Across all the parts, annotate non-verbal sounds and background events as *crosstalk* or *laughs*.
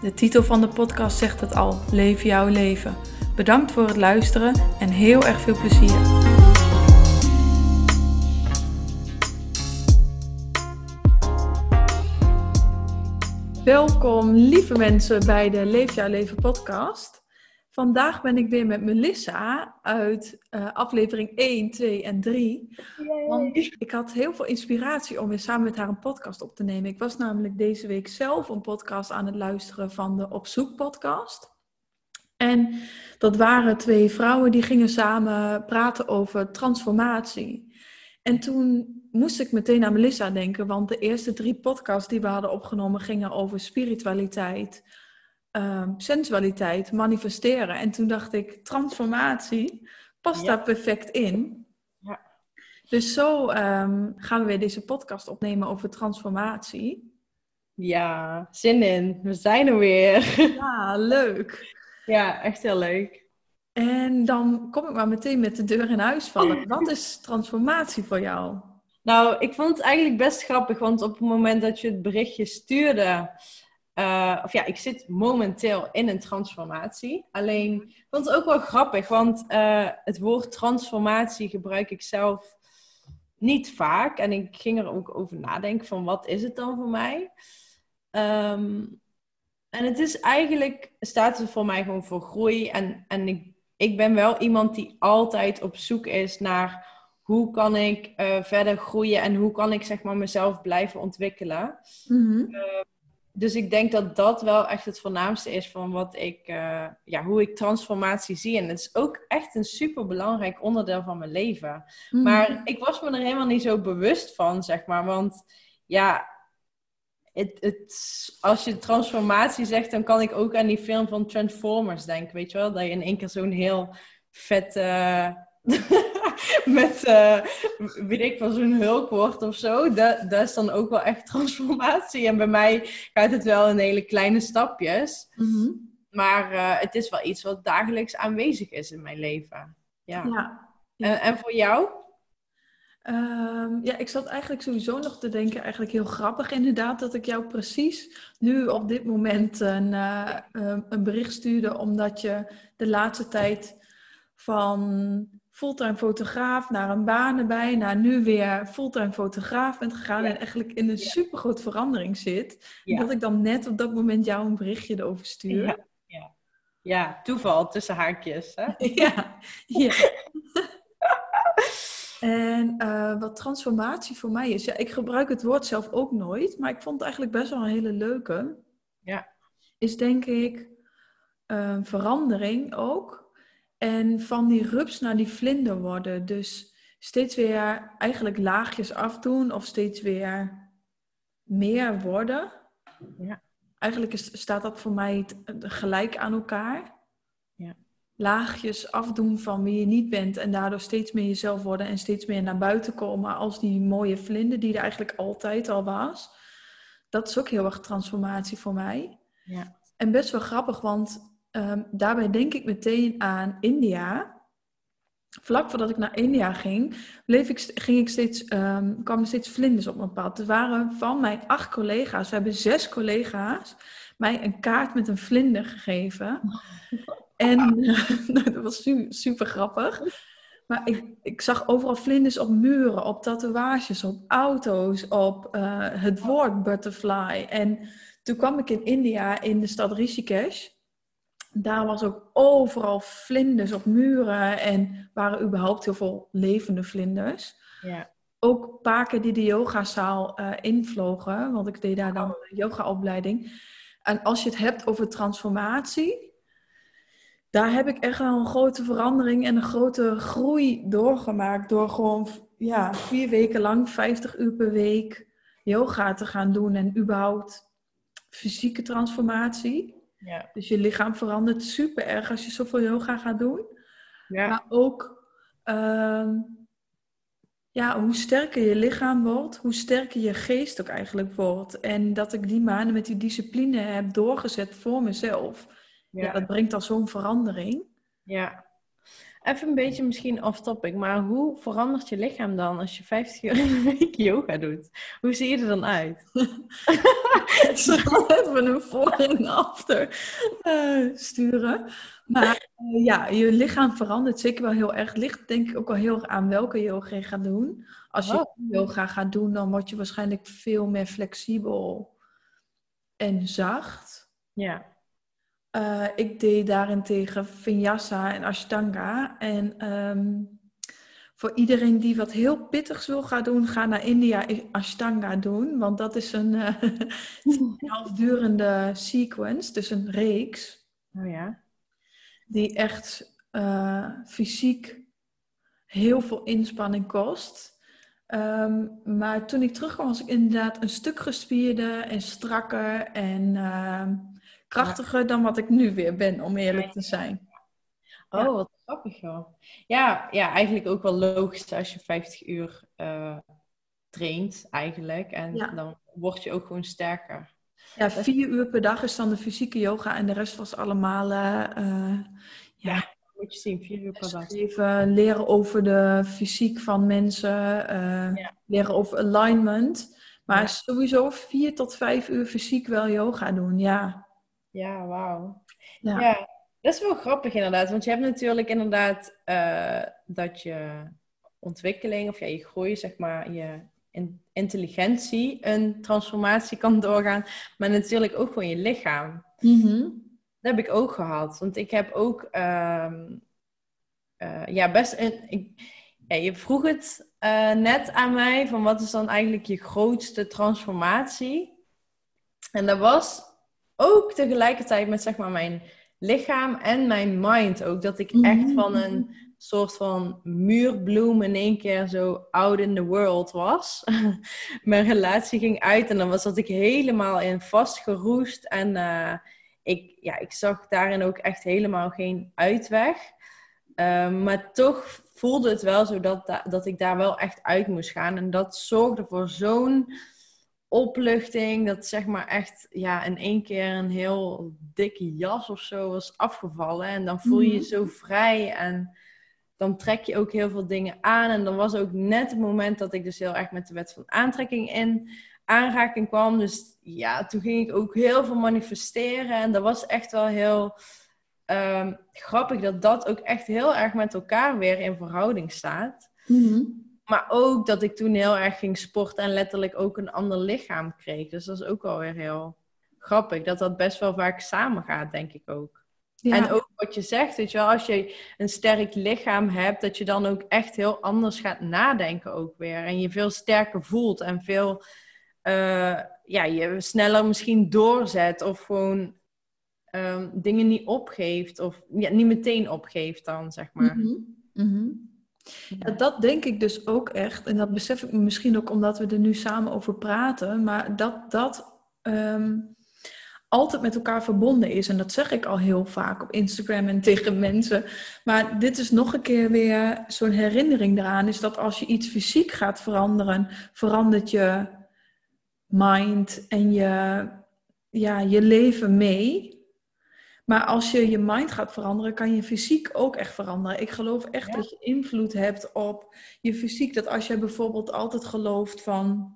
De titel van de podcast zegt het al: Leef jouw leven. Bedankt voor het luisteren en heel erg veel plezier. Welkom, lieve mensen, bij de Leef jouw leven podcast. Vandaag ben ik weer met Melissa uit uh, aflevering 1, 2 en 3. Want ik had heel veel inspiratie om weer samen met haar een podcast op te nemen. Ik was namelijk deze week zelf een podcast aan het luisteren van de Op Zoek podcast. En dat waren twee vrouwen die gingen samen praten over transformatie. En toen moest ik meteen aan Melissa denken, want de eerste drie podcasts die we hadden opgenomen gingen over spiritualiteit, um, sensualiteit, manifesteren. En toen dacht ik, transformatie past daar perfect in. Ja. Dus zo um, gaan we weer deze podcast opnemen over transformatie. Ja, zin in. We zijn er weer. *laughs* Ja, leuk. Ja, echt heel leuk. En dan kom ik maar meteen met de deur in huis vallen. *laughs* Wat is transformatie voor jou? Nou, ik vond het eigenlijk best grappig, want op het moment dat je het berichtje stuurde, uh, of ja, ik zit momenteel in een transformatie. Alleen, ik vond het ook wel grappig, want uh, het woord transformatie gebruik ik zelf niet vaak. En ik ging er ook over nadenken van, wat is het dan voor mij? Um, en het is eigenlijk, staat er voor mij gewoon voor groei. En, en ik, ik ben wel iemand die altijd op zoek is naar hoe kan ik uh, verder groeien en hoe kan ik zeg maar mezelf blijven ontwikkelen. Mm -hmm. Dus ik denk dat dat wel echt het voornaamste is van wat ik, uh, ja, hoe ik transformatie zie. En het is ook echt een super belangrijk onderdeel van mijn leven. Mm. Maar ik was me er helemaal niet zo bewust van, zeg maar. Want ja, het, het, als je transformatie zegt, dan kan ik ook aan die film van Transformers denken. Weet je wel? Dat je in één keer zo'n heel vet. Uh, *laughs* met, uh, weet ik van zo'n hulk wordt of zo. Dat, dat is dan ook wel echt *laughs* transformatie. En bij mij gaat het wel in hele kleine stapjes. Mm -hmm. Maar uh, het is wel iets wat dagelijks aanwezig is in mijn leven. Ja. ja. En, en voor jou? Um, ja, ik zat eigenlijk sowieso nog te denken, eigenlijk heel grappig inderdaad, dat ik jou precies nu op dit moment een, uh, een bericht stuurde, omdat je de laatste tijd van fulltime fotograaf naar een baan erbij, naar nu weer fulltime fotograaf bent gegaan ja. en eigenlijk in een ja. super grote verandering zit. Ja. Dat ik dan net op dat moment jou een berichtje erover stuur. Ja, ja. ja toeval tussen haakjes. Hè? *laughs* ja, ja. *laughs* En uh, wat transformatie voor mij is, ja, ik gebruik het woord zelf ook nooit, maar ik vond het eigenlijk best wel een hele leuke. Ja. Is denk ik uh, verandering ook. En van die rups naar die vlinder worden. Dus steeds weer eigenlijk laagjes afdoen of steeds weer meer worden. Ja. Eigenlijk is, staat dat voor mij gelijk aan elkaar. Ja. Laagjes afdoen van wie je niet bent en daardoor steeds meer jezelf worden en steeds meer naar buiten komen als die mooie vlinder die er eigenlijk altijd al was. Dat is ook heel erg transformatie voor mij. Ja. En best wel grappig, want Um, daarbij denk ik meteen aan India. Vlak voordat ik naar India ging, bleef ik, ging ik steeds, um, kwamen steeds vlinders op mijn pad. Er waren van mijn acht collega's, we hebben zes collega's, mij een kaart met een vlinder gegeven. En *laughs* dat was super, grappig. Maar ik, ik, zag overal vlinders op muren, op tatoeages, op auto's, op uh, het woord butterfly. En toen kwam ik in India, in de stad Rishikesh daar was ook overal vlinders op muren en waren überhaupt heel veel levende vlinders. Ja. Ook paken die de yogazaal uh, invlogen, want ik deed daar dan een yogaopleiding. En als je het hebt over transformatie, daar heb ik echt wel een grote verandering en een grote groei doorgemaakt. Door gewoon ja, vier weken lang, 50 uur per week yoga te gaan doen en überhaupt fysieke transformatie. Ja. Dus je lichaam verandert super erg als je zoveel yoga gaat doen. Ja. Maar ook ehm, ja, hoe sterker je lichaam wordt, hoe sterker je geest ook eigenlijk wordt. En dat ik die maanden met die discipline heb doorgezet voor mezelf. Ja, Ja. dat brengt al zo'n verandering. ja. Even een beetje misschien off-topic, maar hoe verandert je lichaam dan als je 50 uur in de week *laughs* yoga doet? Hoe zie je er dan uit? *laughs* Ik zal even een voor en after eh, sturen. Maar eh, ja, je lichaam verandert zeker wel heel erg. Het ligt denk ik ook wel heel erg aan welke yoga je gaat doen. Als je Oh. yoga gaat doen, dan word je waarschijnlijk veel meer flexibel en zacht. Ja. Eh, ik deed daarentegen Vinyasa en Ashtanga. En ehm, voor iedereen die wat heel pittigs wil gaan doen, ga naar India Ashtanga doen. Want dat is een eh *laughs* halfdurende sequence, dus een reeks, Oh ja. die echt eh, fysiek heel veel inspanning kost. Ehm, maar toen ik terugkwam was ik inderdaad een stuk gespierder en strakker en ehm, krachtiger dan wat ik nu weer ben, om eerlijk te zijn. Oh, wat grappig joh. Ja, ja, eigenlijk ook wel logisch als je 50 uur eh, traint eigenlijk. En Ja. dan word je ook gewoon sterker. Ja, vier uur per dag is dan de fysieke yoga en de rest was allemaal eh, eh, ja, Moet je zien, 4 uur per dag. Even leren over de fysiek van mensen, Ja. leren over alignment. Maar Ja. sowieso vier tot vijf uur fysiek wel yoga doen, ja. Ja, wauw. Ja. Ja. dat is wel grappig inderdaad. Want je hebt natuurlijk inderdaad eh, dat je ontwikkeling, of ja, je groei, zeg maar, je in- intelligentie een transformatie kan doorgaan. Maar natuurlijk ook gewoon je lichaam. Mhm. Dat heb ik ook gehad. Want ik heb ook ehm, eh, ja, best een. Ik, ja, je vroeg het eh, net aan mij: van wat is dan eigenlijk je grootste transformatie? En dat was ook tegelijkertijd met zeg maar mijn lichaam en mijn mind ook. Dat ik echt Mhm. van een soort van muurbloem in één keer zo out in the world was. *laughs* mijn relatie ging uit en dan was dat ik helemaal in vastgeroest. En eh, ik, ja, ik zag daarin ook echt helemaal geen uitweg. Ehm, maar toch voelde het wel zo dat, da- dat ik daar wel echt uit moest gaan. En dat zorgde voor zo'n opluchting. Dat zeg maar echt ja, in één keer een heel dikke jas of zo was afgevallen. En dan voel je je Mhm. zo vrij en dan trek je ook heel veel dingen aan. En dan was ook net het moment dat ik dus heel erg met de wet van aantrekking in aanraking kwam. Dus ja, toen ging ik ook heel veel manifesteren. En dat was echt wel heel ehm, grappig dat dat ook echt heel erg met elkaar weer in verhouding staat. Mhm. Maar ook dat ik toen heel erg ging sporten en letterlijk ook een ander lichaam kreeg. Dus dat is ook wel weer heel grappig. Dat dat best wel vaak samengaat, denk ik ook. Ja. En ook wat je zegt, weet je wel, als je een sterk lichaam hebt, dat je dan ook echt heel anders gaat nadenken ook weer. En je veel sterker voelt en veel, eh, ja, je sneller misschien doorzet of gewoon ehm, dingen niet opgeeft. Of ja, niet meteen opgeeft dan, zeg maar. Mhm. Mhm. Ja, dat denk ik dus ook echt. En dat besef ik misschien ook omdat we er nu samen over praten. Maar dat dat ehm, altijd met elkaar verbonden is. En dat zeg ik al heel vaak op Instagram en *laughs* tegen mensen. Maar dit is nog een keer weer zo'n herinnering eraan. Is dat als je iets fysiek gaat veranderen, verandert je mind en je, ja, je leven mee. Maar als je je mind gaat veranderen, kan je fysiek ook echt veranderen. Ik geloof echt Ja. dat je invloed hebt op je fysiek. Dat als je bijvoorbeeld altijd gelooft van,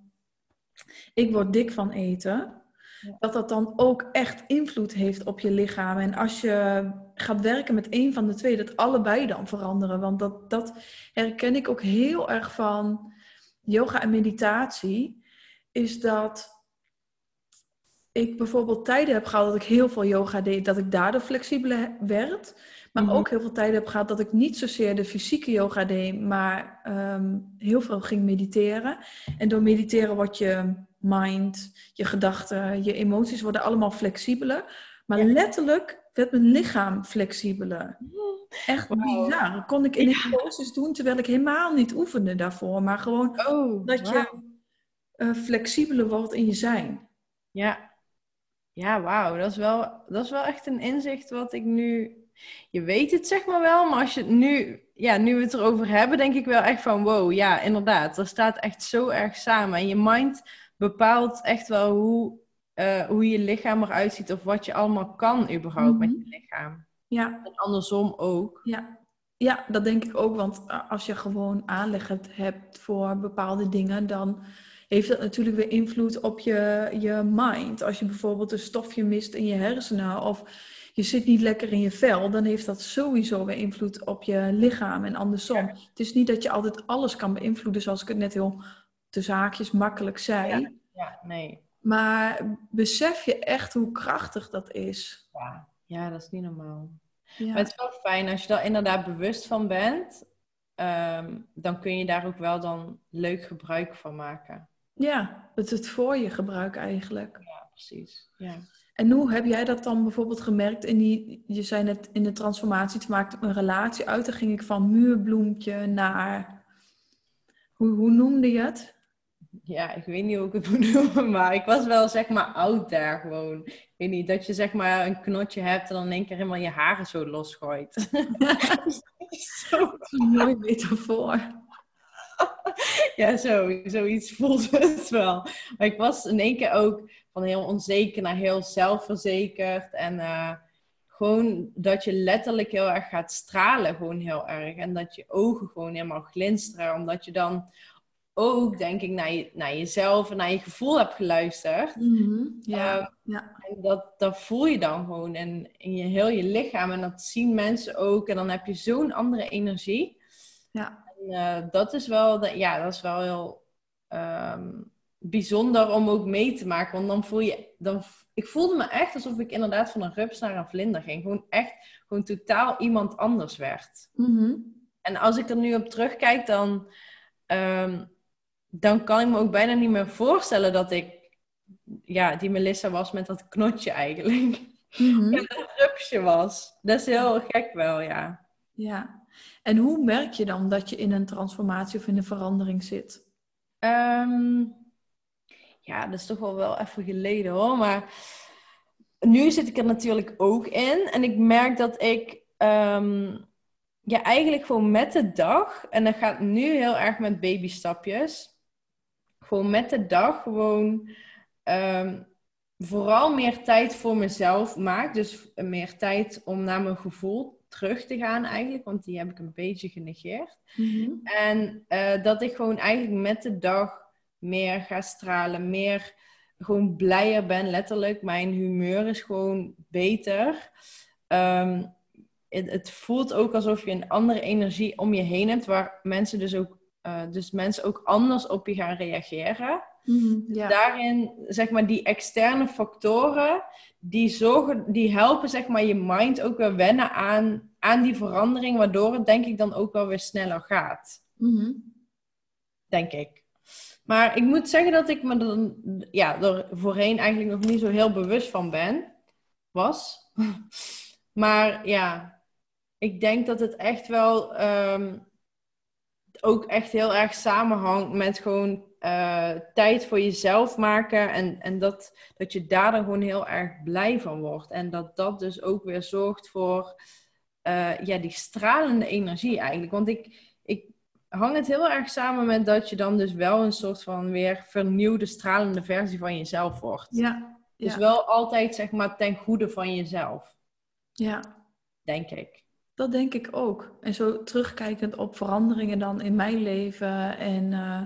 ik word dik van eten, Ja. dat dat dan ook echt invloed heeft op je lichaam. En als je gaat werken met één van de twee, dat allebei dan veranderen. Want dat, dat herken ik ook heel erg van yoga en meditatie, is dat ik bijvoorbeeld tijden heb gehad dat ik heel veel yoga deed, dat ik daardoor flexibeler werd. Maar Mhm. ook heel veel tijden heb gehad dat ik niet zozeer de fysieke yoga deed, maar ehm, heel veel ging mediteren. En door mediteren wordt je mind, je gedachten, je emoties worden allemaal flexibeler. Maar Ja. letterlijk werd mijn lichaam flexibeler. Echt Wauw. bizar. Kon ik in poses doen terwijl ik helemaal niet oefende daarvoor. Maar gewoon Oh, dat je eh, flexibeler wordt in je zijn. Ja. Ja, wauw. Dat, is wel, dat is wel echt een inzicht wat ik nu... Je weet het zeg maar wel, maar als je het nu... Ja, nu we het erover hebben, denk ik wel echt van... Wow, ja, inderdaad. Dat staat echt zo erg samen. En je mind bepaalt echt wel hoe, uh, hoe je lichaam eruit ziet... of wat je allemaal kan überhaupt met Mhm. je lichaam. Ja, En andersom ook. ja. Ja, dat denk ik ook. Want eh, als je gewoon aanleg hebt, hebt voor bepaalde dingen, dan heeft dat natuurlijk weer invloed op je, je mind. Als je bijvoorbeeld een stofje mist in je hersenen of je zit niet lekker in je vel, dan heeft dat sowieso weer invloed op je lichaam en andersom. Ja. Het is niet dat je altijd alles kan beïnvloeden, zoals ik het net heel te zaakjes makkelijk zei. Ja, nee. Maar besef je echt hoe krachtig dat is. Ja, ja dat is niet normaal. Ja. Maar het is wel fijn als je daar inderdaad bewust van bent. ehm, dan kun je daar ook wel dan leuk gebruik van maken. Ja, het het voor je gebruik eigenlijk. Ja, precies. Ja. En hoe heb jij dat dan bijvoorbeeld gemerkt in die, je zei net in de transformatie, toen maakte een relatie uit, dan ging ik van muurbloempje naar, hoe, hoe noemde je het? ja, ik weet niet hoe ik het moet *laughs* noemen, maar ik was wel zeg maar oud daar gewoon. Ik weet niet, dat je zeg maar een knotje hebt en dan in één keer helemaal je haren zo losgooit. *laughs* *laughs* zo, Dat is een mooie metafoor. *laughs* ja, zo, zoiets voelde *laughs* het wel. Maar ik was in één keer ook van heel onzeker naar heel zelfverzekerd. En eh, gewoon dat je letterlijk heel erg gaat stralen, gewoon heel erg. En dat je ogen gewoon helemaal glinsteren, omdat je dan ook, denk ik, naar, je, naar jezelf en naar je gevoel hebt geluisterd. Mhm, Ja, Ehm, ja. En dat, dat voel je dan gewoon in, in je heel je lichaam. En dat zien mensen ook. En dan heb je zo'n andere energie. ja. En, eh, dat is wel, de- ja, dat is wel heel ehm, bijzonder om ook mee te maken. Want dan voel je, dan, ik voelde me echt alsof ik inderdaad van een rups naar een vlinder ging. Gewoon echt, gewoon totaal iemand anders werd. Mhm. En als ik er nu op terugkijk, dan, ehm, dan kan ik me ook bijna niet meer voorstellen dat ik ja, die Melissa was met dat knotje eigenlijk. *laughs* En dat rupsje was. Dat is heel gek wel, ja. Ja. En hoe merk je dan dat je in een transformatie of in een verandering zit? Ehm, ja, dat is toch wel wel even geleden hoor. Maar nu zit ik er natuurlijk ook in. En ik merk dat ik ehm, ja, eigenlijk gewoon met de dag, en dat gaat nu heel erg met babystapjes, gewoon met de dag gewoon ehm, vooral meer tijd voor mezelf maak. Dus meer tijd om naar mijn gevoel terug te gaan eigenlijk, want die heb ik een beetje genegeerd. Mhm. En eh, dat ik gewoon eigenlijk met de dag meer ga stralen, meer gewoon blijer ben, letterlijk. Mijn humeur is gewoon beter. Ehm, het, het voelt ook alsof je een andere energie om je heen hebt, waar mensen dus ook, eh, dus mensen ook anders op je gaan reageren. Mhm. Ja. Daarin, zeg maar, die externe factoren, die, zorgen, die helpen, zeg maar, je mind ook weer wennen aan, aan die verandering, waardoor het, denk ik, dan ook wel weer sneller gaat Mhm. denk ik. Maar ik moet zeggen dat ik me er, ja, er voorheen eigenlijk nog niet zo heel bewust van ben. Was. *laughs* Maar ja, ik denk dat het echt wel ehm, ook echt heel erg samenhangt met gewoon eh, tijd voor jezelf maken. En, en dat, dat je daar dan gewoon heel erg blij van wordt. En dat dat dus ook weer zorgt voor eh, ja, die stralende energie eigenlijk. Want ik, ik hang het heel erg samen met dat je dan dus wel een soort van weer vernieuwde, stralende versie van jezelf wordt. Ja. Dus Ja. wel altijd zeg maar ten goede van jezelf, ja. denk ik. Dat denk ik ook. En zo terugkijkend op veranderingen dan in mijn leven en eh,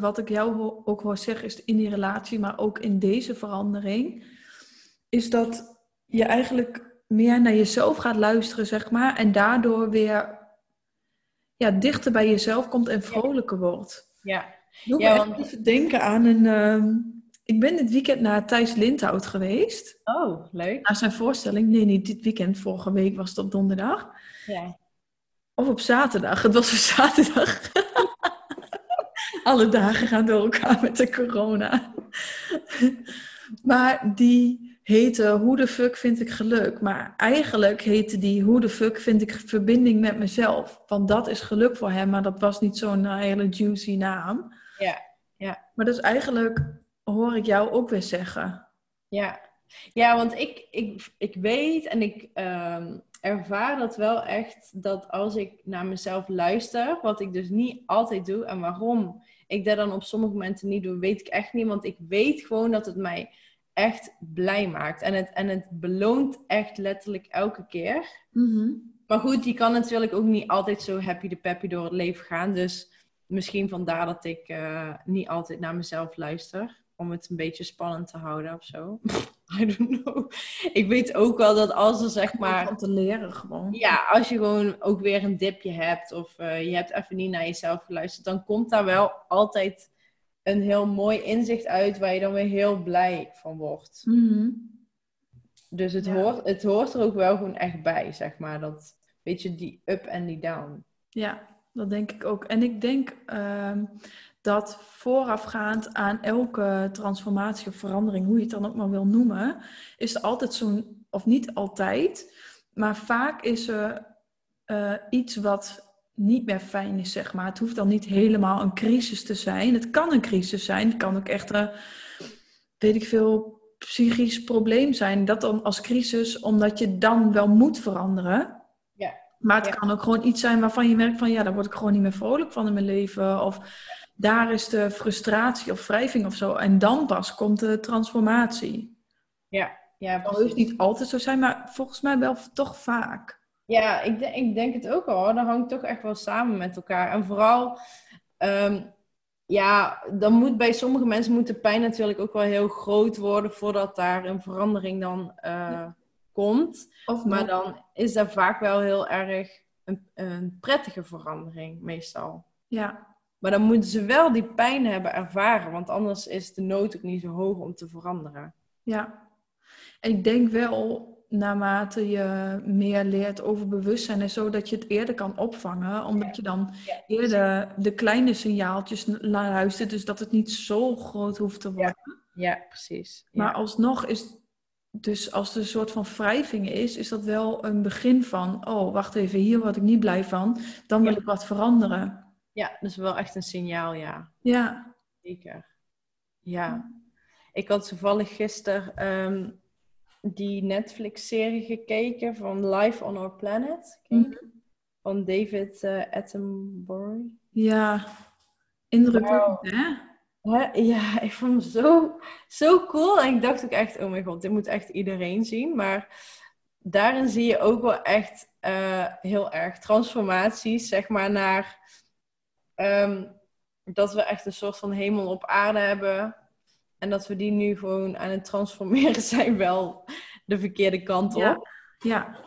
wat ik jou ook hoor zeggen is in die relatie, maar ook in deze verandering, is dat je eigenlijk meer naar jezelf gaat luisteren, zeg maar, en daardoor weer ja, dichter bij jezelf komt en vrolijker wordt. Ja, Doe Ja, want- even denken aan een... ehm, ik ben dit weekend naar Thijs Lindhout geweest. oh, leuk. Naar zijn voorstelling. Nee, niet dit weekend. Vorige week was het op donderdag. Ja. Of op zaterdag. Het was op *laughs* zaterdag. Alle dagen gaan door elkaar met de corona. maar die heette Hoe de fuck vind ik geluk? Maar eigenlijk heette die Hoe de fuck vind ik verbinding met mezelf? Want dat is geluk voor hem, maar dat was niet zo'n eh, hele juicy naam. Ja, ja. Maar dus eigenlijk hoor ik jou ook weer zeggen. Ja. Ja, want ik, ik, ik weet en ik ehm, ervaar dat wel echt dat als ik naar mezelf luister, wat ik dus niet altijd doe en waarom ik dat dan op sommige momenten niet doe, weet ik echt niet. Want ik weet gewoon dat het mij echt blij maakt. En het, en het beloont echt letterlijk elke keer. Mhm. Maar goed, die kan natuurlijk ook niet altijd zo happy de peppy door het leven gaan. Dus misschien vandaar dat ik eh, niet altijd naar mezelf luister. Om het een beetje spannend te houden of zo. *laughs* *laughs* I don't know. Ik weet ook wel dat als er zeg maar... Om te leren gewoon. Ja, als je gewoon ook weer een dipje hebt. Of uh, je hebt even niet naar jezelf geluisterd. Dan komt daar wel altijd een heel mooi inzicht uit. Waar je dan weer heel blij van wordt. Mhm. Dus het, Ja. hoort, het hoort er ook wel gewoon echt bij, zeg maar. Dat, weet je, die up en die down. Ja, dat denk ik ook. En ik denk ehm, dat voorafgaand aan elke transformatie of verandering, hoe je het dan ook maar wil noemen, is er altijd zo'n, of niet altijd, maar vaak is er eh, iets wat niet meer fijn is, zeg maar. Het hoeft dan niet helemaal een crisis te zijn. Het kan een crisis zijn. Het kan ook echt een, weet ik veel, psychisch probleem zijn. Dat dan als crisis, omdat je dan wel moet veranderen. Ja. Maar het Ja. kan ook gewoon iets zijn waarvan je merkt van ja, daar word ik gewoon niet meer vrolijk van in mijn leven. Of daar is de frustratie of wrijving of zo. En dan pas komt de transformatie. Ja, ja Dat hoeft niet altijd zo zijn, maar volgens mij wel toch vaak. Ja, ik, denk- ik denk het ook al. Dat hangt toch echt wel samen met elkaar. En vooral, ehm, ja, dan moet bij sommige mensen moet de pijn natuurlijk ook wel heel groot worden voordat daar een verandering dan eh, komt. Of Maar dan is dat vaak wel heel erg een, een prettige verandering, meestal. Ja, Maar dan moeten ze wel die pijn hebben ervaren, want anders is de nood ook niet zo hoog om te veranderen. Ja, en ik denk wel, naarmate je meer leert over bewustzijn en zo, dat je het eerder kan opvangen, omdat je dan Ja, eerder de kleine signaaltjes luistert, dus dat het niet zo groot hoeft te worden. Ja, precies. Ja. Maar alsnog is, dus als er een soort van wrijving is, is dat wel een begin van, oh, wacht even, hier word ik niet blij van, dan wil ik wat veranderen. Ja, dat is wel echt een signaal, ja. Ja, Zeker. Ja. Ik had toevallig gisteren ehm, die Netflix-serie gekeken van Life on Our Planet. Die? Van David eh, Attenborough. ja, indrukwekkend, hè? Hè? Ja, ik vond hem zo, zo cool. En ik dacht ook echt, oh mijn god, dit moet echt iedereen zien. Maar daarin zie je ook wel echt eh, heel erg transformaties, zeg maar, naar ehm, dat we echt een soort van hemel op aarde hebben. En dat we die nu gewoon aan het transformeren *laughs* zijn, wel de verkeerde kant op. Ja. Ja,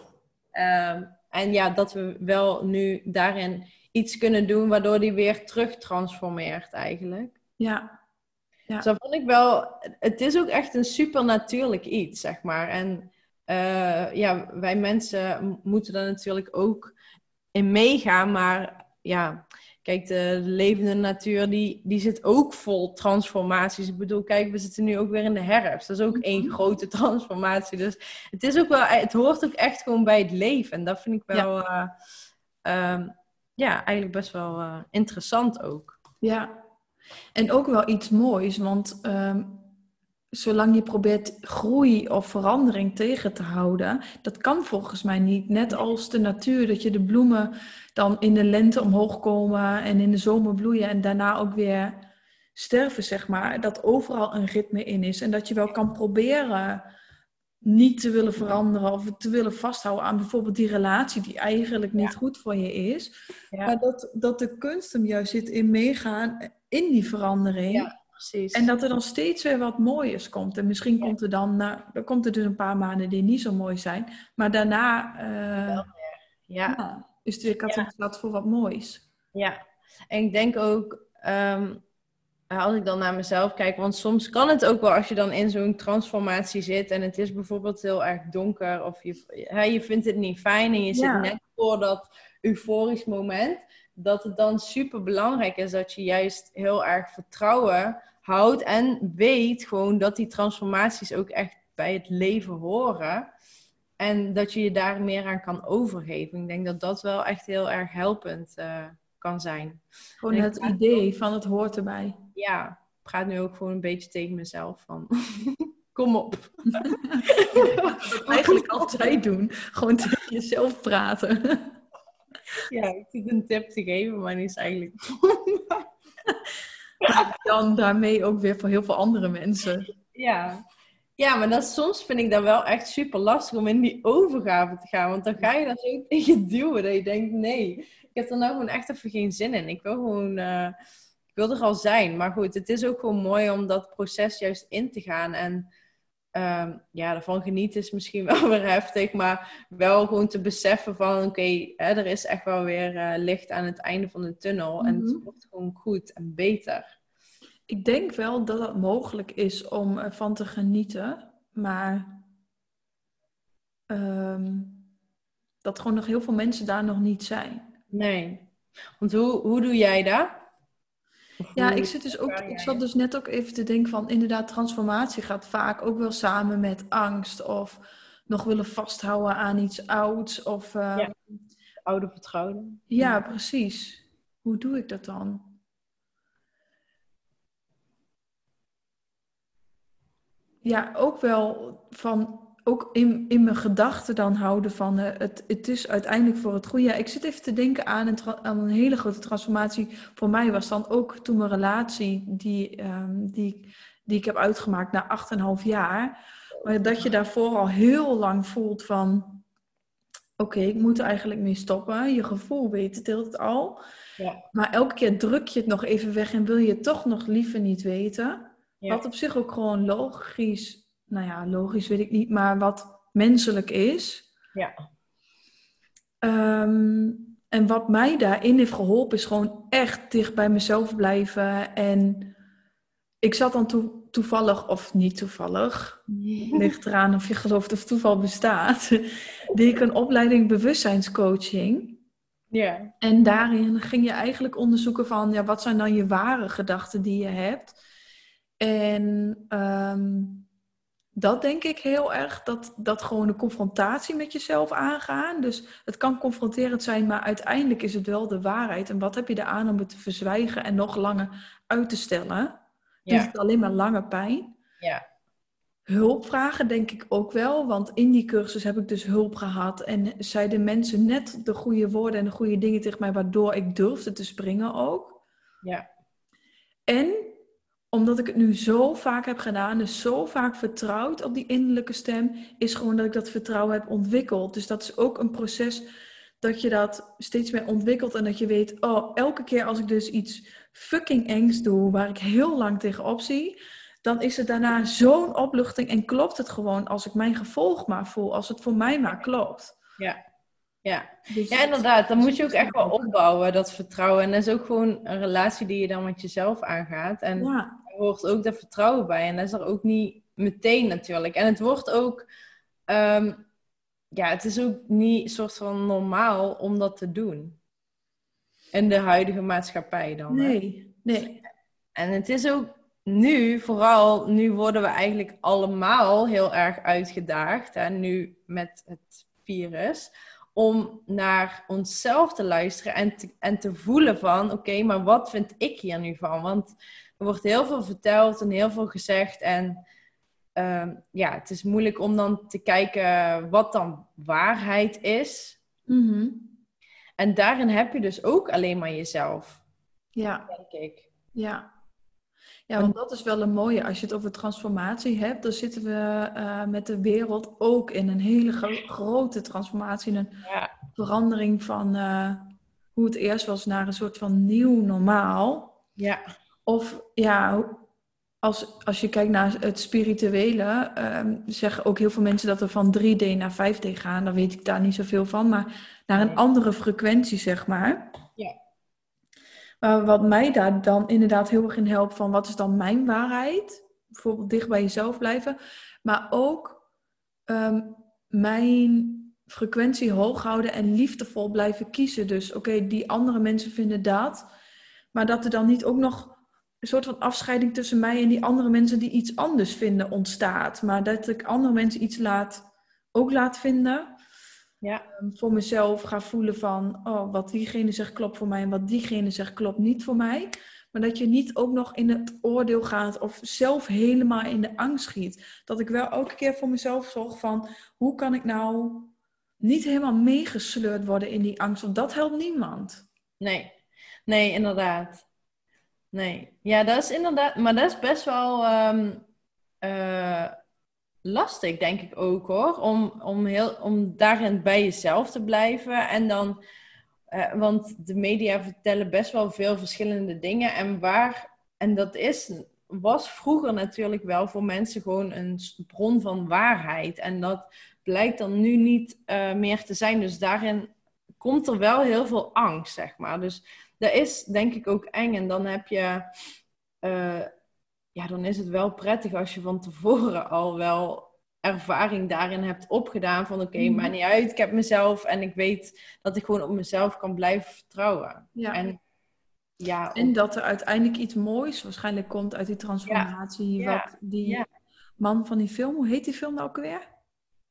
Ehm, en ja, dat we wel nu daarin iets kunnen doen waardoor die weer terug transformeert eigenlijk. ja, Ja. Dus dat vond ik wel, het is ook echt een supernatuurlijk iets, zeg maar. En eh, ja, wij mensen moeten daar natuurlijk ook in meegaan, maar ja, kijk, de levende natuur die, die zit ook vol transformaties. Ik bedoel, kijk, we zitten nu ook weer in de herfst. Dat is ook één grote transformatie. Dus het is ook wel, het hoort ook echt gewoon bij het leven. En dat vind ik wel, ja, ja eigenlijk best wel eh, interessant ook. ja. En ook wel iets moois, want ehm, zolang je probeert groei of verandering tegen te houden, dat kan volgens mij niet. Net als de natuur, dat je de bloemen dan in de lente omhoog komen en in de zomer bloeien en daarna ook weer sterven, zeg maar. Dat overal een ritme in is en dat je wel kan proberen niet te willen veranderen of te willen vasthouden aan bijvoorbeeld die relatie die eigenlijk niet goed voor je is. Ja. Maar dat, dat de kunst hem juist zit in meegaan in die verandering. Ja, precies. En dat er dan steeds weer wat mooiers komt. En misschien komt er dan, dan komt er dus een paar maanden die niet zo mooi zijn. Maar daarna eh, ja. ja, is het weer katalysator voor wat moois. Ja, en ik denk ook, ehm, als ik dan naar mezelf kijk, want soms kan het ook wel als je dan in zo'n transformatie zit en het is bijvoorbeeld heel erg donker of je, hè, je vindt het niet fijn en je zit net voor dat euforisch moment, dat het dan super belangrijk is dat je juist heel erg vertrouwen houdt en weet gewoon dat die transformaties ook echt bij het leven horen. En dat je je daar meer aan kan overgeven. Ik denk dat dat wel echt heel erg helpend eh, kan zijn. Gewoon het idee van het hoort erbij. Ja, ik praat nu ook gewoon een beetje tegen mezelf van. *laughs* Kom op. *laughs* dat eigenlijk altijd doen. Gewoon tegen jezelf praten. Ja, ik zit een tip te geven, maar die is eigenlijk... *laughs* dan daarmee ook weer voor heel veel andere mensen. Ja, ja, maar dat, soms vind ik dat wel echt super lastig om in die overgave te gaan. Want dan ga je daar zo *laughs* tegen duwen dat je denkt, nee, ik heb er nou gewoon echt even geen zin in. Ik wil gewoon, uh, ik wil er al zijn. Maar goed, het is ook gewoon mooi om dat proces juist in te gaan. En um, ja, ervan genieten is misschien *laughs* wel weer heftig. Maar wel gewoon te beseffen van, oké, okay, er is echt wel weer uh, licht aan het einde van de tunnel. En het mhm. wordt gewoon goed en beter. Ik denk wel dat het mogelijk is om ervan te genieten, maar um, dat gewoon nog heel veel mensen daar nog niet zijn. Nee. Want hoe, hoe doe jij dat? Ja, ik, zit dus ook, ik zat dus net ook even te denken van inderdaad, transformatie gaat vaak ook wel samen met angst of nog willen vasthouden aan iets ouds. Of, uh, ja, oude vertrouwen. Ja, precies. Hoe doe ik dat dan? ja, ook wel van ook in, in mijn gedachten dan houden van uh, het, het is uiteindelijk voor het goede. Ja, ik zit even te denken aan een, aan een hele grote transformatie. Voor mij was dan ook toen mijn relatie die, um, die, die ik heb uitgemaakt na 8,5 jaar. Maar dat je daarvoor al heel lang voelt van oké, ik moet er eigenlijk mee stoppen. Je gevoel weet het het al. Ja. Maar elke keer druk je het nog even weg en wil je het toch nog liever niet weten. Wat op zich ook gewoon logisch, nou ja, logisch weet ik niet, maar wat menselijk is. Ja. Ehm, en wat mij daarin heeft geholpen, is gewoon echt dicht bij mezelf blijven. En ik zat dan toevallig, of niet toevallig, ligt eraan of je gelooft of toeval bestaat, *laughs* deed ik een opleiding bewustzijnscoaching. Ja. En daarin ging je eigenlijk onderzoeken van, ja, wat zijn dan je ware gedachten die je hebt? En ehm, dat denk ik heel erg, dat, dat gewoon de confrontatie met jezelf aangaan. Dus het kan confronterend zijn, maar uiteindelijk is het wel de waarheid. En wat heb je eraan om het te verzwijgen en nog langer uit te stellen? Ja. Het alleen maar lange pijn? Ja. Hulp vragen denk ik ook wel, want in die cursus heb ik dus hulp gehad en zeiden mensen net de goede woorden en de goede dingen tegen mij, waardoor ik durfde te springen ook. Ja. En omdat ik het nu zo vaak heb gedaan, dus zo vaak vertrouwd op die innerlijke stem, is gewoon dat ik dat vertrouwen heb ontwikkeld. Dus dat is ook een proces dat je dat steeds meer ontwikkelt en dat je weet, oh, elke keer als ik dus iets fucking engs doe, waar ik heel lang tegenop zie, dan is het daarna zo'n opluchting en klopt het gewoon als ik mijn gevolg maar voel, als het voor mij maar klopt. Ja. Ja. Dus ja, inderdaad. Dan moet je ook echt wel opbouwen, dat vertrouwen. En dat is ook gewoon een relatie die je dan met jezelf aangaat. En ja hoort ook dat vertrouwen bij. En dat is er ook niet meteen natuurlijk. En het wordt ook, ehm, ja, het is ook niet soort van normaal om dat te doen. In de huidige maatschappij dan. Nee, nee. En het is ook nu, vooral nu worden we eigenlijk allemaal heel erg uitgedaagd. En nu met het virus. Om naar onszelf te luisteren en te, en te voelen van, oké, maar wat vind ik hier nu van? Want er wordt heel veel verteld en heel veel gezegd. En ehm, ja, het is moeilijk om dan te kijken wat dan waarheid is. Mhm. En daarin heb je dus ook alleen maar jezelf. Ja. Denk ik. Ja. Ja, want dat is wel een mooie. Als je het over transformatie hebt, dan zitten we uh, met de wereld ook in een hele grote transformatie. Een ja. verandering van uh, hoe het eerst was naar een soort van nieuw normaal. Ja. Of ja, als, als je kijkt naar het spirituele, um, zeggen ook heel veel mensen dat we van 3D naar 5D gaan. Dan weet ik daar niet zoveel van, maar naar een andere frequentie, zeg maar. Ja. Maar wat mij daar dan inderdaad heel erg in helpt, van wat is dan mijn waarheid? Bijvoorbeeld dicht bij jezelf blijven. Maar ook um, mijn frequentie hoog houden en liefdevol blijven kiezen. Dus oké, die andere mensen vinden dat. Maar dat er dan niet ook nog een soort van afscheiding tussen mij en die andere mensen die iets anders vinden ontstaat. Maar dat ik andere mensen iets laat, ook laat vinden. Ja. Um, voor mezelf ga voelen van, oh, wat diegene zegt klopt voor mij en wat diegene zegt klopt niet voor mij. Maar dat je niet ook nog in het oordeel gaat of zelf helemaal in de angst schiet. Dat ik wel elke keer voor mezelf zorg van hoe kan ik nou niet helemaal meegesleurd worden in die angst. Want dat helpt niemand. Nee, nee, inderdaad. Nee, ja, dat is inderdaad, maar dat is best wel ehm, eh, lastig, denk ik ook hoor. Om, om, heel, om daarin bij jezelf te blijven. En dan, uh, want de media vertellen best wel veel verschillende dingen. En waar, en dat is, was vroeger natuurlijk wel voor mensen gewoon een bron van waarheid. En dat blijkt dan nu niet uh, meer te zijn. Dus daarin komt er wel heel veel angst, zeg maar. Dus dat is denk ik ook eng. En dan heb je, uh, ja, dan is het wel prettig als je van tevoren al wel ervaring daarin hebt opgedaan. Van oké, okay, maakt niet uit, ik heb mezelf en ik weet dat ik gewoon op mezelf kan blijven vertrouwen. Ja. En, ja, en dat er uiteindelijk iets moois waarschijnlijk komt uit die transformatie. Ja. Wat die man van die film, hoe heet die film nou ook weer?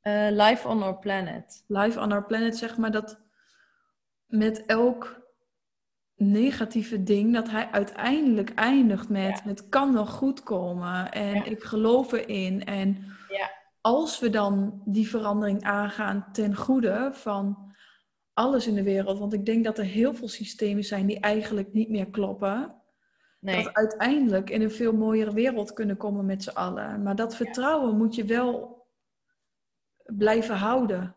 Uh, Life on Our Planet. Life on Our Planet, zeg maar dat met elk negatieve ding, dat hij uiteindelijk eindigt met het kan nog goed komen en ik geloof erin. En ja. als we dan die verandering aangaan ten goede van alles in de wereld, want ik denk dat er heel veel systemen zijn die eigenlijk niet meer kloppen. Nee. Dat we uiteindelijk in een veel mooiere wereld kunnen komen met z'n allen. Maar dat vertrouwen moet je wel blijven houden.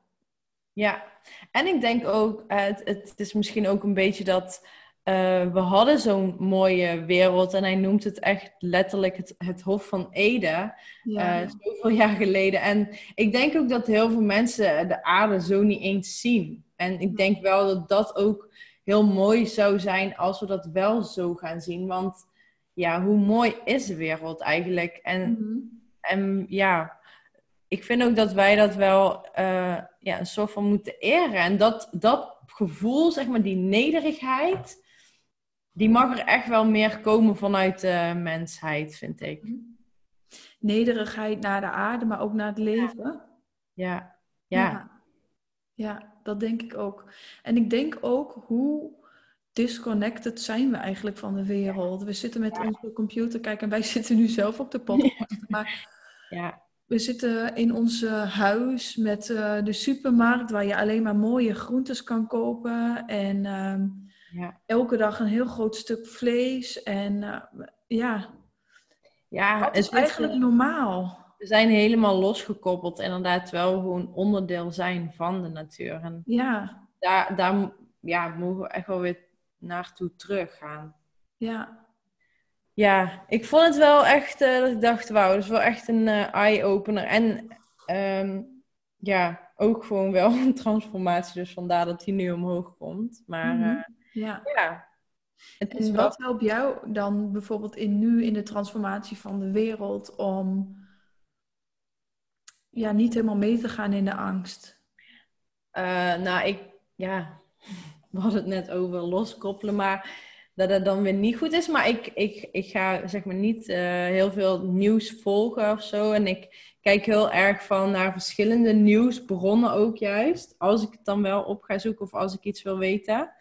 Ja, en ik denk ook, het, het is misschien ook een beetje dat uh, we hadden zo'n mooie wereld en hij noemt het echt letterlijk het, het Hof van Ede, ja. uh, zoveel jaar geleden. En ik denk ook dat heel veel mensen de aarde zo niet eens zien. En ik denk wel dat dat ook heel mooi zou zijn als we dat wel zo gaan zien. Want ja, hoe mooi is de wereld eigenlijk? En, mm en ja, ik vind ook dat wij dat wel uh, ja, een soort van moeten eren. En dat, dat gevoel, zeg maar, die nederigheid, die mag er echt wel meer komen vanuit de mensheid, vind ik. Nederigheid naar de aarde, maar ook naar het leven. Ja. Ja. ja. ja. dat denk ik ook. En ik denk ook hoe disconnected zijn we eigenlijk van de wereld. We zitten met onze computer, kijk, en wij *laughs* zitten nu zelf op de podcast. Maar ja we zitten in ons huis met uh, de supermarkt waar je alleen maar mooie groentes kan kopen. En uh, ja. elke dag een heel groot stuk vlees. En uh, ja, ja het is eigenlijk normaal. We zijn helemaal losgekoppeld. Inderdaad wel gewoon onderdeel zijn van de natuur. En ja. daar, daar ja, mogen we echt wel weer naartoe teruggaan. Ja, ja, ik vond het wel echt, uh, dat ik dacht, wauw, dat is wel echt een uh, eye-opener. En um, ja, ook gewoon wel *laughs* een transformatie, dus vandaar dat hij nu omhoog komt. Maar mm -hmm. Ja. ja. Het en wat helpt jou dan bijvoorbeeld in nu in de transformatie van de wereld om ja, niet helemaal mee te gaan in de angst? nou, ik, ja, *laughs* we hadden het net over loskoppelen, maar dat het dan weer niet goed is. Maar ik, ik, ik ga zeg maar niet uh, heel veel nieuws volgen of zo. En ik kijk heel erg van naar verschillende nieuwsbronnen ook juist. Als ik het dan wel op ga zoeken of als ik iets wil weten.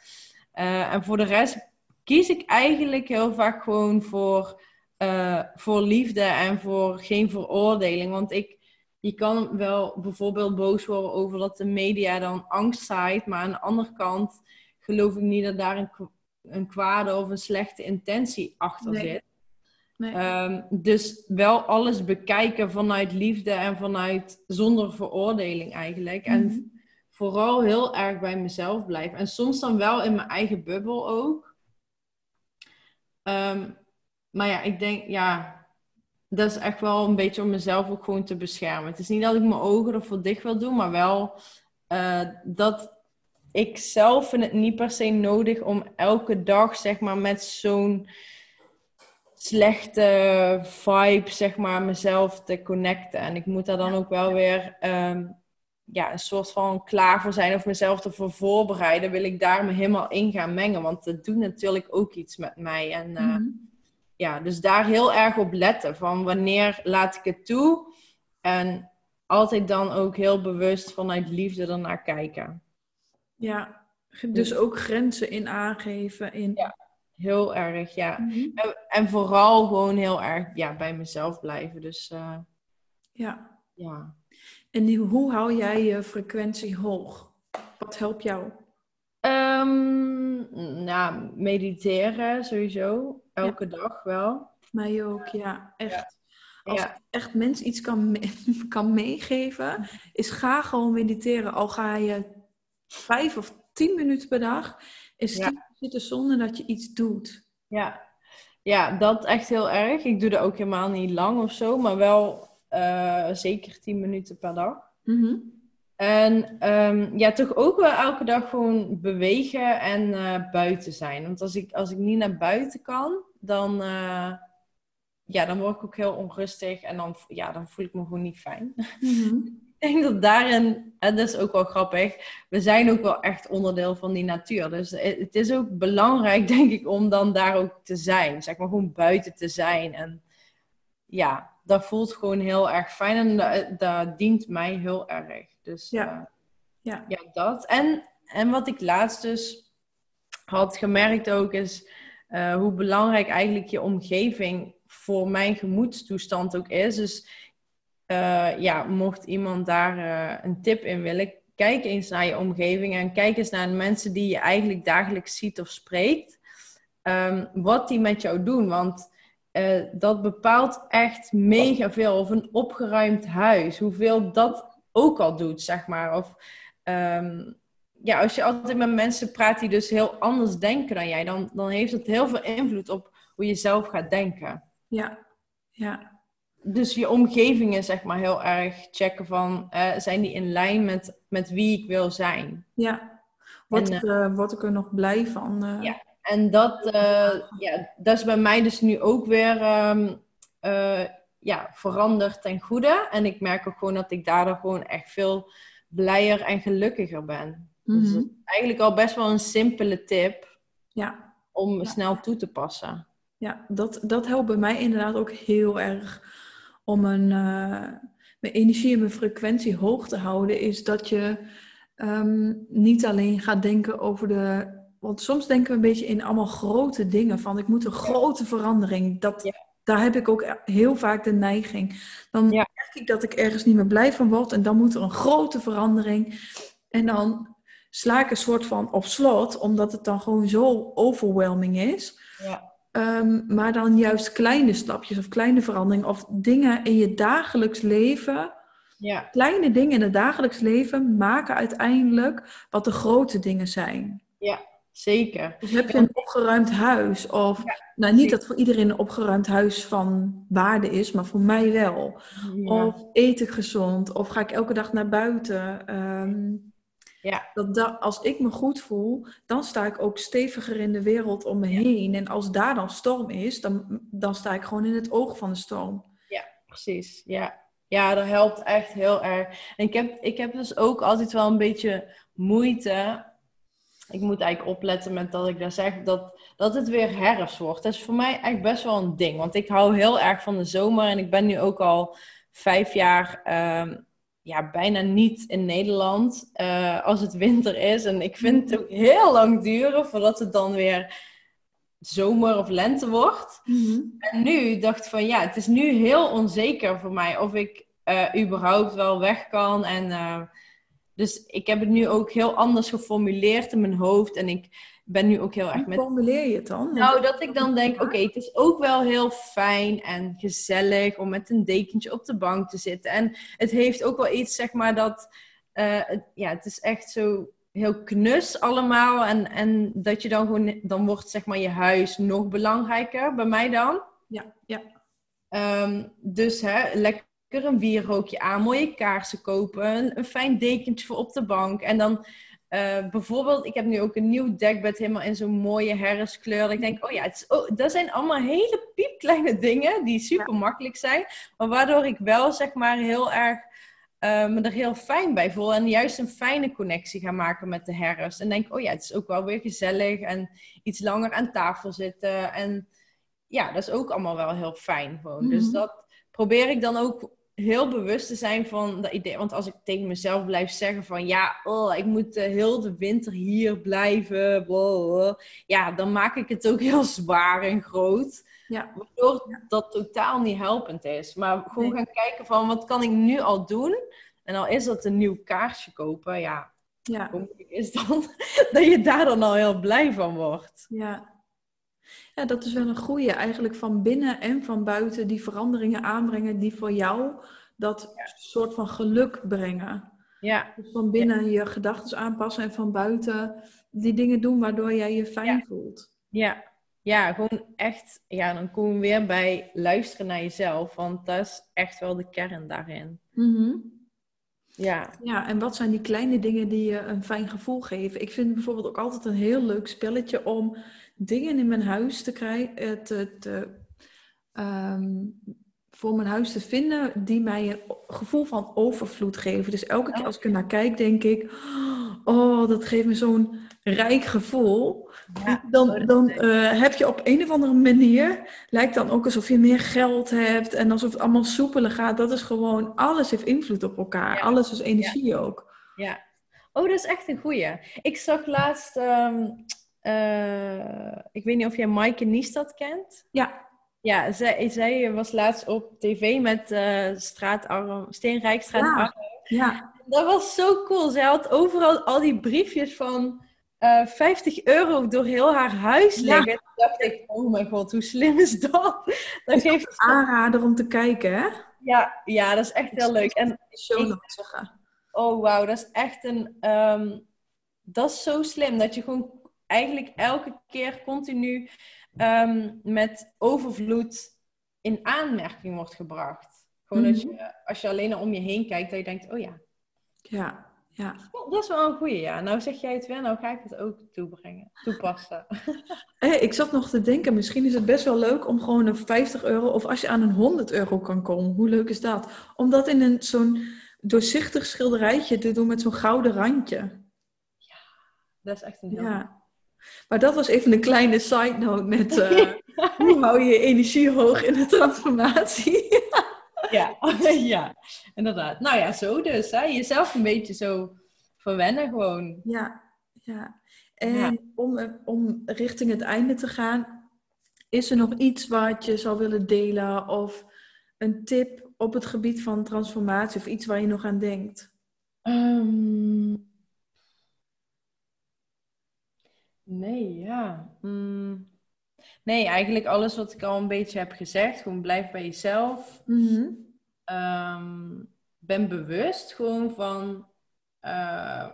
Uh, en voor de rest kies ik eigenlijk heel vaak gewoon voor, uh, voor liefde en voor geen veroordeling. Want ik, je kan wel bijvoorbeeld boos worden over dat de media dan angst zaait. Maar aan de andere kant geloof ik niet dat daar een een kwade of een slechte intentie achter zit. Nee. Um, dus wel alles bekijken vanuit liefde en vanuit zonder veroordeling eigenlijk. En mhm. Vooral heel erg bij mezelf blijven. En soms dan wel in mijn eigen bubbel ook. Um, maar ja, ik denk, ja, dat is echt wel een beetje om mezelf ook gewoon te beschermen. Het is niet dat ik mijn ogen ervoor dicht wil doen, maar wel uh, dat ik zelf vind het niet per se nodig om elke dag, zeg maar, met zo'n slechte vibe, zeg maar, mezelf te connecten. En ik moet daar dan ook wel weer um, ja, een soort van klaar voor zijn of mezelf ervoor voorbereiden. Wil ik daar me helemaal in gaan mengen? Want dat doet natuurlijk ook iets met mij. En uh, mm -hmm. ja, dus daar heel erg op letten. Van wanneer laat ik het toe? En altijd dan ook heel bewust vanuit liefde ernaar kijken. Ja, dus ook grenzen in aangeven. In... Ja. Heel erg, ja. Mhm. en, vooral gewoon heel erg ja, bij mezelf blijven. Dus uh, ja. ja. En hoe hou jij je frequentie hoog? Wat helpt jou? Um, nou, mediteren sowieso. Elke dag wel. Mij ook, ja. Echt. Als ja. echt mensen iets kan, *laughs* kan meegeven, is ga gewoon mediteren. Al ga je vijf of tien minuten per dag, is ja. zitten zonder dat je iets doet. Ja. ja, dat echt heel erg. Ik doe dat ook helemaal niet lang of zo, maar wel uh, zeker tien minuten per dag. Mm En um, ja, toch ook wel elke dag gewoon bewegen en uh, buiten zijn. Want als ik, als ik niet naar buiten kan, dan, uh, ja, dan word ik ook heel onrustig en dan, ja, dan voel ik me gewoon niet fijn. Mm *laughs* ik denk dat daarin, en dat is ook wel grappig, we zijn ook wel echt onderdeel van die natuur. Dus het is ook belangrijk, *laughs* denk ik, om dan daar ook te zijn. Zeg maar gewoon buiten te zijn. En ja, dat voelt gewoon heel erg fijn en dat, dat dient mij heel erg. Dus ja, uh, ja. ja dat. En, en wat ik laatst dus had gemerkt ook, is uh, hoe belangrijk eigenlijk je omgeving voor mijn gemoedstoestand ook is. Dus uh, ja, mocht iemand daar een tip in willen, kijk eens naar je omgeving en kijk eens naar de mensen die je eigenlijk dagelijks ziet of spreekt. Um, wat die met jou doen. Want uh, dat bepaalt echt mega veel. Of een opgeruimd huis, hoeveel dat ook al doet, zeg maar. Of um, ja, als je altijd met mensen praat die dus heel anders denken dan jij, dan, dan heeft het heel veel invloed op hoe je zelf gaat denken. Ja, ja dus je omgevingen, zeg maar, heel erg checken van, uh, zijn die in lijn met, met wie ik wil zijn? Ja, word, ik, uh, word ik er nog blij van? Ja, en dat, ja, dat is bij mij dus nu ook weer um, ja, veranderd ten goede. En ik merk ook gewoon dat ik daardoor gewoon echt veel blijer en gelukkiger ben. Mm -hmm. Dus eigenlijk al best wel een simpele tip ja. om ja. snel toe te passen. Ja, dat, dat helpt bij mij inderdaad ook heel erg om mijn, uh, mijn energie en mijn frequentie hoog te houden, is dat je um, niet alleen gaat denken over de. Want soms denken we een beetje in allemaal grote dingen. Van ik moet een grote verandering. Dat, ja. Daar heb ik ook heel vaak de neiging. Dan ja. merk ik dat ik ergens niet meer blij van word. En dan moet er een grote verandering. En dan sla ik een soort van op slot, omdat het dan gewoon zo overwhelming is. Ja. Um, maar dan juist kleine stapjes of kleine veranderingen of dingen in je dagelijks leven. Ja. Kleine dingen in het dagelijks leven maken uiteindelijk wat de grote dingen zijn. Ja, zeker. Dus heb je een opgeruimd huis of, ja, nou niet dat voor iedereen een opgeruimd huis van waarde is, maar voor mij wel. Ja. Of eet ik gezond of ga ik elke dag naar buiten. Um, ja. Dat, dat als ik me goed voel, dan sta ik ook steviger in de wereld om me heen. En als daar dan storm is, dan, dan sta ik gewoon in het oog van de storm. Ja, precies. Ja, ja dat helpt echt heel erg. En ik heb, ik heb dus ook altijd wel een beetje moeite. Ik moet eigenlijk opletten met dat ik daar zeg dat, dat het weer herfst wordt. Dat is voor mij echt best wel een ding. Want ik hou heel erg van de zomer. En ik ben nu ook al vijf jaar um, ja, bijna niet in Nederland uh, als het winter is. En ik vind het ook heel lang duren voordat het dan weer zomer of lente wordt. Mm-hmm. En nu dacht ik van ja, het is nu heel onzeker voor mij of ik uh, überhaupt wel weg kan. En, uh, dus ik heb het nu ook heel anders geformuleerd in mijn hoofd. En ik ben nu ook heel erg met... Hoe formuleer je het dan? Nou, dat ik dan denk, oké, okay, het is ook wel heel fijn en gezellig om met een dekentje op de bank te zitten. En het heeft ook wel iets, zeg maar, dat... Uh, het, ja, het is echt zo heel knus allemaal. En, en dat je dan gewoon... Dan wordt, zeg maar, je huis nog belangrijker, bij mij dan. Ja, ja. Um, dus, hè, lekker een wierrookje aan, mooie kaarsen kopen, een, een fijn dekentje voor op de bank. En dan... Uh, bijvoorbeeld, ik heb nu ook een nieuw dekbed helemaal in zo'n mooie herfstkleur. Ik denk, oh ja, het is, oh, dat zijn allemaal hele piepkleine dingen die super makkelijk zijn. Maar waardoor ik wel, zeg maar, heel erg uh, me er heel fijn bij voel. En juist een fijne connectie ga maken met de herfst. En denk, oh ja, het is ook wel weer gezellig. En iets langer aan tafel zitten. En ja, dat is ook allemaal wel heel fijn gewoon. Mm -hmm. Dus dat probeer ik dan ook heel bewust te zijn van dat idee. Want als ik tegen mezelf blijf zeggen van ja, oh, ik moet uh, heel de winter hier blijven. ja, dan maak ik het ook *laughs* heel zwaar en groot. Ja. Waardoor dat totaal niet helpend is. Maar gewoon gaan kijken van wat kan ik nu al doen? En al is dat een nieuw kaarsje kopen, ja. Ja. Is dan *laughs* dat je daar dan al heel blij van wordt. Ja. Ja, dat is wel een goede. Eigenlijk van binnen en van buiten die veranderingen aanbrengen die voor jou dat soort van geluk brengen. Ja. Dus van binnen je gedachten aanpassen en van buiten die dingen doen waardoor jij je fijn voelt. Ja. ja, gewoon echt. Ja, dan komen we weer bij luisteren naar jezelf, want dat is echt wel de kern daarin. Mm Ja. ja, en wat zijn die kleine dingen die je een fijn gevoel geven? Ik vind bijvoorbeeld ook altijd een heel leuk spelletje om dingen in mijn huis te krijgen, eh, te, te, ehm, voor mijn huis te vinden die mij een gevoel van overvloed geven. Dus elke keer als ik er naar kijk, denk ik, oh, dat geeft me zo'n rijk gevoel. dan dan uh, heb je op een of andere manier, lijkt dan ook alsof je meer geld hebt en alsof het allemaal soepeler gaat. Dat is gewoon, alles heeft invloed op elkaar. Alles is energie ook. Ja. Oh, dat is echt een goeie. Ik zag laatst, ehm, uh, ik weet niet of jij Maaike Niestad kent. Ja. Ja, zij, zij was laatst op tv met uh, straatarm, Steenrijkstraat ja. ja. Dat was zo cool. Zij had overal al die briefjes van uh, eh, 50 euro door heel haar huis liggen. Ja. Toen dacht ik, oh mijn god, hoe slim is dat? Dat geeft een aanrader om te kijken, hè? Ja, ja dat is echt heel leuk. En show ik, zeggen. Oh, wauw, dat is echt een... Um, dat is zo slim, dat je gewoon eigenlijk elke keer continu ehm, met overvloed in aanmerking wordt gebracht. Gewoon mm dat je, als je alleen om je heen kijkt, dat je denkt, oh ja. Ja, ja. Dat is wel een goeie, ja. Nou zeg jij het wel, nou ga ik het ook toebrengen, toepassen. *laughs* hey, ik zat nog te denken, misschien is het best wel leuk om gewoon een 50 euro, of als je aan een 100 euro kan komen, hoe leuk is dat? Om dat in een zo'n doorzichtig schilderijtje te doen met zo'n gouden randje. Ja, dat is echt een heel... Ja. Maar dat was even een kleine side note met *laughs* uh, hoe hou je je energie hoog in de transformatie. *laughs* ja, *laughs* ja, inderdaad. Nou ja, zo dus. Hè? Jezelf een beetje zo verwennen gewoon. Ja, ja. En Om, om richting het einde te gaan, is er nog iets wat je zou willen delen of een tip op het gebied van transformatie of iets waar je nog aan denkt? Um, Nee, ja. Mm. Nee, eigenlijk alles wat ik al een beetje heb gezegd. Gewoon blijf bij jezelf. Mhm. Ehm, ben bewust gewoon van, uh,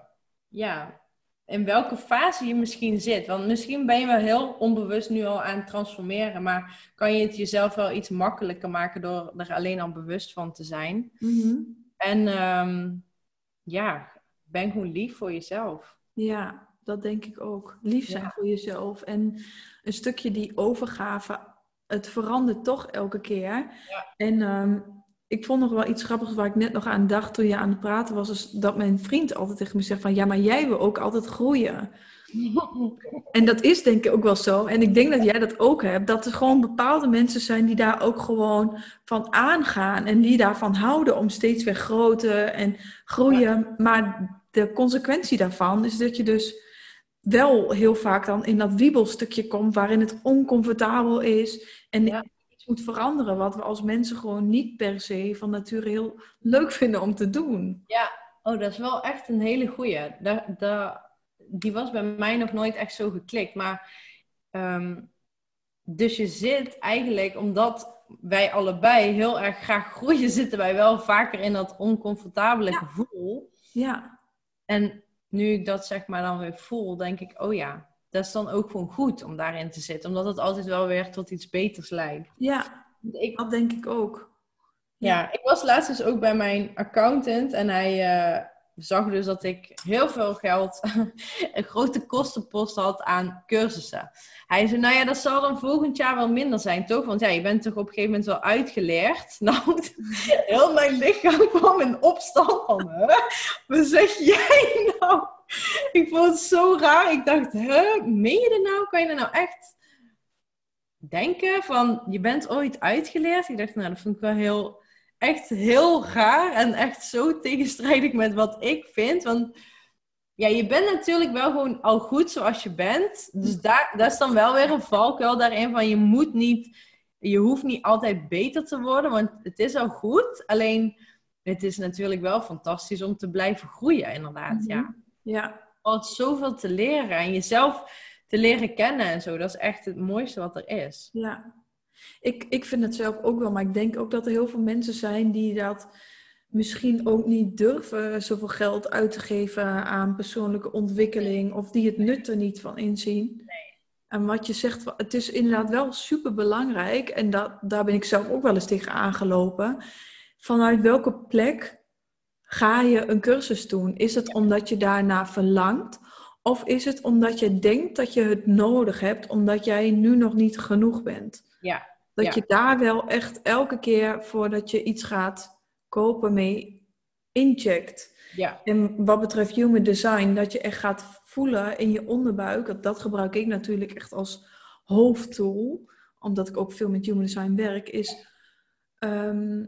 ja, in welke fase je misschien zit. Want misschien ben je wel heel onbewust nu al aan het transformeren, maar kan je het jezelf wel iets makkelijker maken door er alleen al bewust van te zijn. Mhm. En um, ja, ben gewoon lief voor jezelf. Ja, dat denk ik ook. Lief zijn voor jezelf. En een stukje die overgave. Het verandert toch elke keer. Ja. En ehm, ik vond nog wel iets grappigs waar ik net nog aan dacht toen je aan het praten was. Is dat mijn vriend altijd tegen me zegt van... Ja, maar jij wil ook altijd groeien. *laughs* en dat is denk ik ook wel zo. En ik denk dat jij dat ook hebt. Dat er gewoon bepaalde mensen zijn die daar ook gewoon van aangaan. En die daarvan houden om steeds weer groter en groeien. Maar de consequentie daarvan is dat je dus wel heel vaak dan in dat wiebelstukje komt waarin het oncomfortabel is en iets moet veranderen wat we als mensen gewoon niet per se van nature heel leuk vinden om te doen. Ja, oh, dat is wel echt een hele goeie. die was bij mij nog nooit echt zo geklikt, maar ehm, dus je zit eigenlijk omdat wij allebei heel erg graag groeien, *laughs* zitten wij wel vaker in dat oncomfortabele gevoel. Ja. En nu ik dat zeg maar dan weer voel, denk ik, oh ja, dat is dan ook gewoon goed om daarin te zitten. Omdat het altijd wel weer tot iets beters lijkt. Ja, ik, dat denk ik ook. Ja, ik was laatst dus ook bij mijn accountant en hij uh, zag dus dat ik heel veel geld, *laughs* een grote kostenpost had aan cursussen. Hij zei, nou ja, dat zal dan volgend jaar wel minder zijn, toch? Want ja, je bent toch op een gegeven moment wel uitgeleerd. *laughs* Nou, heel mijn lichaam kwam in opstand van, hè? Wat zeg jij nou? Ik vond het zo raar. Ik dacht, hè, meen je dit nou? Kan je er nou echt denken van, je bent ooit uitgeleerd? Ik dacht, nou, dat vind ik wel heel echt heel raar en echt zo tegenstrijdig met wat ik vind. Want ja, je bent natuurlijk wel gewoon al goed zoals je bent. Dus daar, dat is dan wel weer een valkuil daarin van je moet niet, je hoeft niet altijd beter te worden, want het is al goed. Alleen het is natuurlijk wel fantastisch om te blijven groeien, inderdaad. Ja. Mhm. Ja. Al zoveel te leren en jezelf te leren kennen en zo. Dat is echt het mooiste wat er is. Ja. Ik, ik vind het zelf ook wel, maar ik denk ook dat er heel veel mensen zijn die dat misschien ook niet durven zoveel geld uit te geven aan persoonlijke ontwikkeling of die het nut er niet van inzien. Nee. En wat je zegt, het is inderdaad wel super belangrijk en dat, daar ben ik zelf ook wel eens tegen aangelopen. Vanuit welke plek ga je een cursus doen? Is het omdat je daarna verlangt? Of is het omdat je denkt dat je het nodig hebt, omdat jij nu nog niet genoeg bent? Ja. Dat Ja. je daar wel echt elke keer voordat je iets gaat kopen mee incheckt. Ja. En wat betreft human design, dat je echt gaat voelen in je onderbuik. Dat, dat gebruik ik natuurlijk echt als hoofdtool, omdat ik ook veel met human design werk, is ehm,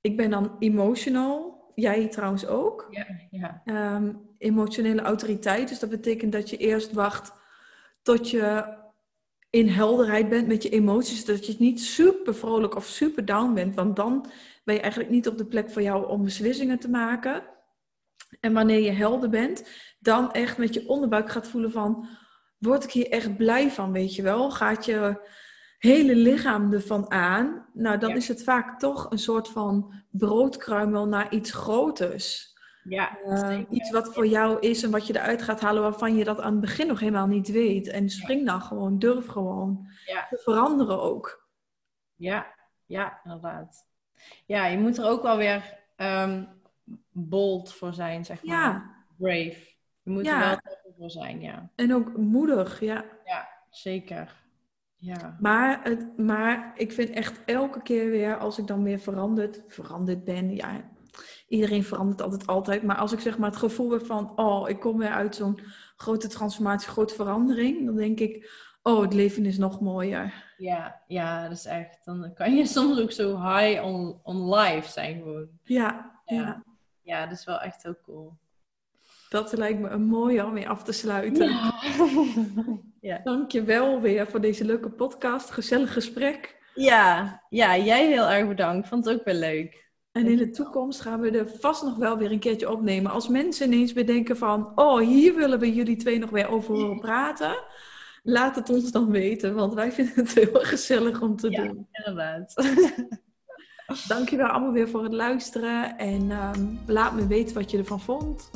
ik ben dan emotional. Jij trouwens ook. Ja. Ja. Ehm, emotionele autoriteit. Dus dat betekent dat je eerst wacht tot je in helderheid bent met je emoties. Dat je niet super vrolijk of super down bent. Want dan ben je eigenlijk niet op de plek voor jou om beslissingen te maken. En wanneer je helder bent, dan echt met je onderbuik gaat voelen van... Word ik hier echt blij van, weet je wel? Gaat je hele lichaam ervan aan? Nou, dan Ja. is het vaak toch een soort van broodkruimel naar iets groters. Ja. Uh, zeker. iets wat voor jou is en wat je eruit gaat halen waarvan je dat aan het begin nog helemaal niet weet. En spring dan gewoon, durf gewoon Ja. te veranderen ook. Ja, ja, inderdaad. Ja, je moet er ook wel weer ehm, bold voor zijn, zeg maar. Ja, Brave. Je moet Ja. er wel tough voor zijn, ja. en ook moedig, ja. Ja, zeker. Ja. Maar, het, maar ik vind echt elke keer weer, als ik dan weer veranderd, veranderd ben, ja, iedereen verandert altijd altijd. Maar als ik zeg maar het gevoel heb van, oh, ik kom weer uit zo'n grote transformatie, grote verandering, dan denk ik, oh, het leven is nog mooier. Ja, ja, dat is echt. Dan kan je *laughs* soms ook zo high on, on life zijn gewoon. Ja, Ja. ja. Ja, dat is wel echt heel cool. dat lijkt me een mooie om mee af te sluiten. Ja. *laughs* ja. Dank je wel weer voor deze leuke podcast, gezellig gesprek. Ja, ja, jij heel erg bedankt. Vond het ook weer leuk. En in de toekomst gaan we er vast nog wel weer een keertje opnemen. Als mensen ineens bedenken van, oh, hier willen we jullie twee nog weer over horen *laughs* praten. Laat het ons dan weten, want wij vinden het *laughs* heel gezellig om te Ja. doen. Inderdaad. *laughs* Dankjewel allemaal weer voor het luisteren en ehm, laat me weten wat je ervan vond.